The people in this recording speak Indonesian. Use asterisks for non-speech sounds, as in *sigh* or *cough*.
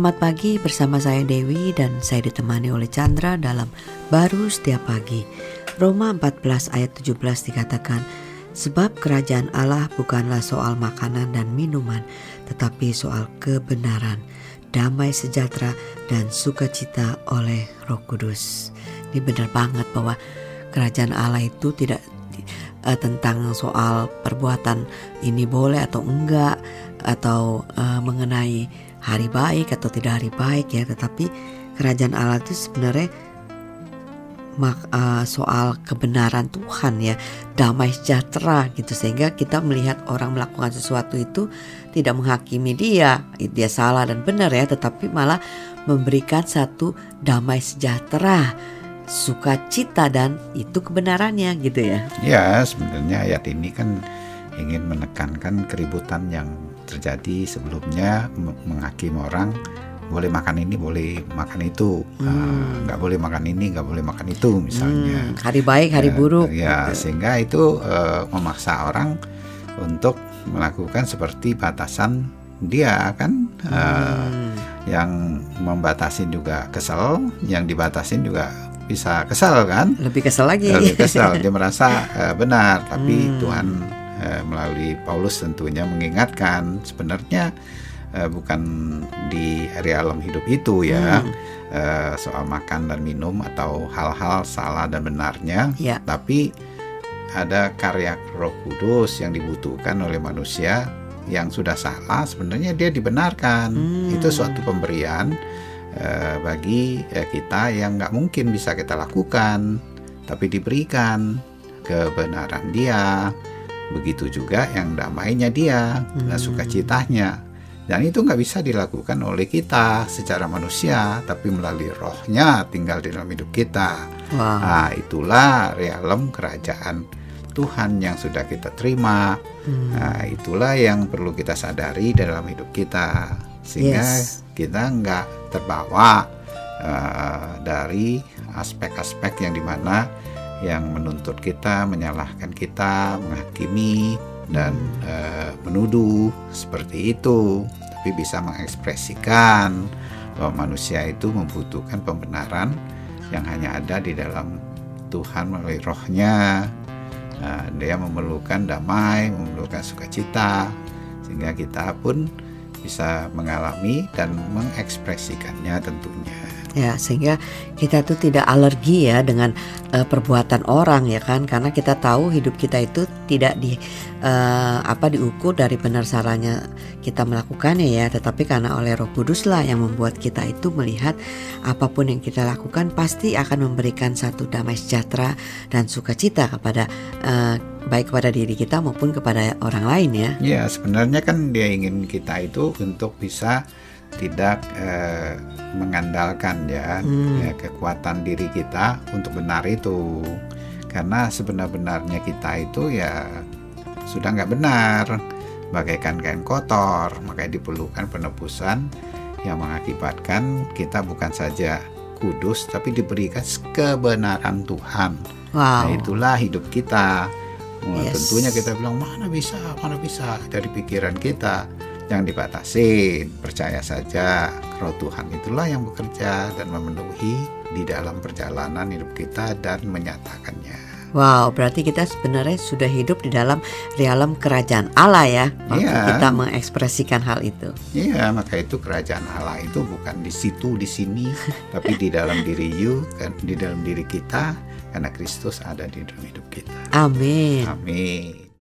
Selamat pagi bersama saya Dewi dan saya ditemani oleh Chandra dalam Baru Setiap Pagi. Roma 14 ayat 17 dikatakan, Sebab kerajaan Allah bukanlah soal makanan dan minuman, tetapi soal kebenaran, damai sejahtera dan sukacita oleh roh kudus. Ini benar banget bahwa kerajaan Allah itu tidak uh, tentang soal perbuatan ini boleh atau enggak atau uh, mengenai hari baik atau tidak hari baik ya tetapi kerajaan Allah itu sebenarnya mak, uh, soal kebenaran Tuhan ya damai sejahtera gitu. Sehingga kita melihat orang melakukan sesuatu itu tidak menghakimi dia dia salah dan benar ya tetapi malah memberikan satu damai sejahtera sukacita dan itu kebenarannya gitu ya. Ya sebenarnya ayat ini kan ingin menekankan keributan yang terjadi sebelumnya menghakimi orang boleh makan ini boleh makan itu. Hmm. uh, nggak boleh makan ini nggak boleh makan itu misalnya. Hmm, hari baik hari uh, buruk. ya gitu. sehingga itu uh, memaksa orang untuk melakukan seperti batasan dia kan? Uh, yang membatasin juga kesel yang dibatasin juga bisa kesal kan? Lebih kesal lagi. Lebih kesal *laughs* dia merasa uh, benar tapi hmm. Tuhan Eh, melalui Paulus tentunya mengingatkan sebenarnya uh, bukan di area alam hidup itu ya hmm. uh, soal makan dan minum atau hal-hal salah dan benarnya, ya. tapi ada karya Roh Kudus yang dibutuhkan oleh manusia yang sudah salah sebenarnya dia dibenarkan hmm. itu suatu pemberian bagi kita yang nggak mungkin bisa kita lakukan tapi diberikan kebenaran dia Begitu juga yang damainya dia, hmm. dan sukacitanya. Dan itu nggak bisa dilakukan oleh kita secara manusia, tapi melalui rohnya tinggal di dalam hidup kita. Wow. Nah, itulah realem kerajaan Tuhan yang sudah kita terima. Hmm. Nah, itulah yang perlu kita sadari dalam hidup kita, sehingga yes. kita nggak terbawa uh, dari aspek-aspek yang di mana yang menuntut kita, menyalahkan kita, menghakimi dan e, menuduh seperti itu, tapi bisa mengekspresikan bahwa manusia itu membutuhkan pembenaran yang hanya ada di dalam Tuhan melalui rohnya. Nah, dia memerlukan damai, memerlukan sukacita, sehingga kita pun bisa mengalami dan mengekspresikannya tentunya. Ya sehingga kita tuh tidak alergi ya dengan uh, perbuatan orang ya kan? Karena kita tahu hidup kita itu tidak di uh, apa diukur dari benar salahnya kita melakukannya ya. Tetapi karena oleh Roh Kudus lah yang membuat kita itu melihat apa pun yang kita lakukan pasti akan memberikan satu damai sejahtera dan sukacita kepada uh, baik kepada diri kita maupun kepada orang lain ya. Ya sebenarnya kan dia ingin kita itu untuk bisa tidak eh, mengandalkan ya, hmm. ya kekuatan diri kita untuk benar itu karena sebenar-benarnya kita itu ya sudah nggak benar bagaikan kain kotor makanya diperlukan penebusan yang mengakibatkan kita bukan saja kudus tapi diberikan kebenaran Tuhan wow. nah itulah hidup kita yes. tentunya kita bilang mana bisa mana bisa dari pikiran kita yang dibatasi. Percaya saja roh Tuhan itulah yang bekerja dan memenuhi di dalam perjalanan hidup kita dan menyatakannya. Wow, berarti kita sebenarnya sudah hidup di dalam realem kerajaan Allah ya, waktu yeah. kita mengekspresikan hal itu. Iya, yeah, maka itu kerajaan Allah itu bukan di situ, di sini, *laughs* tapi di dalam diri you, kan, di dalam diri kita, karena Kristus ada di dalam hidup kita. Amin. Amin.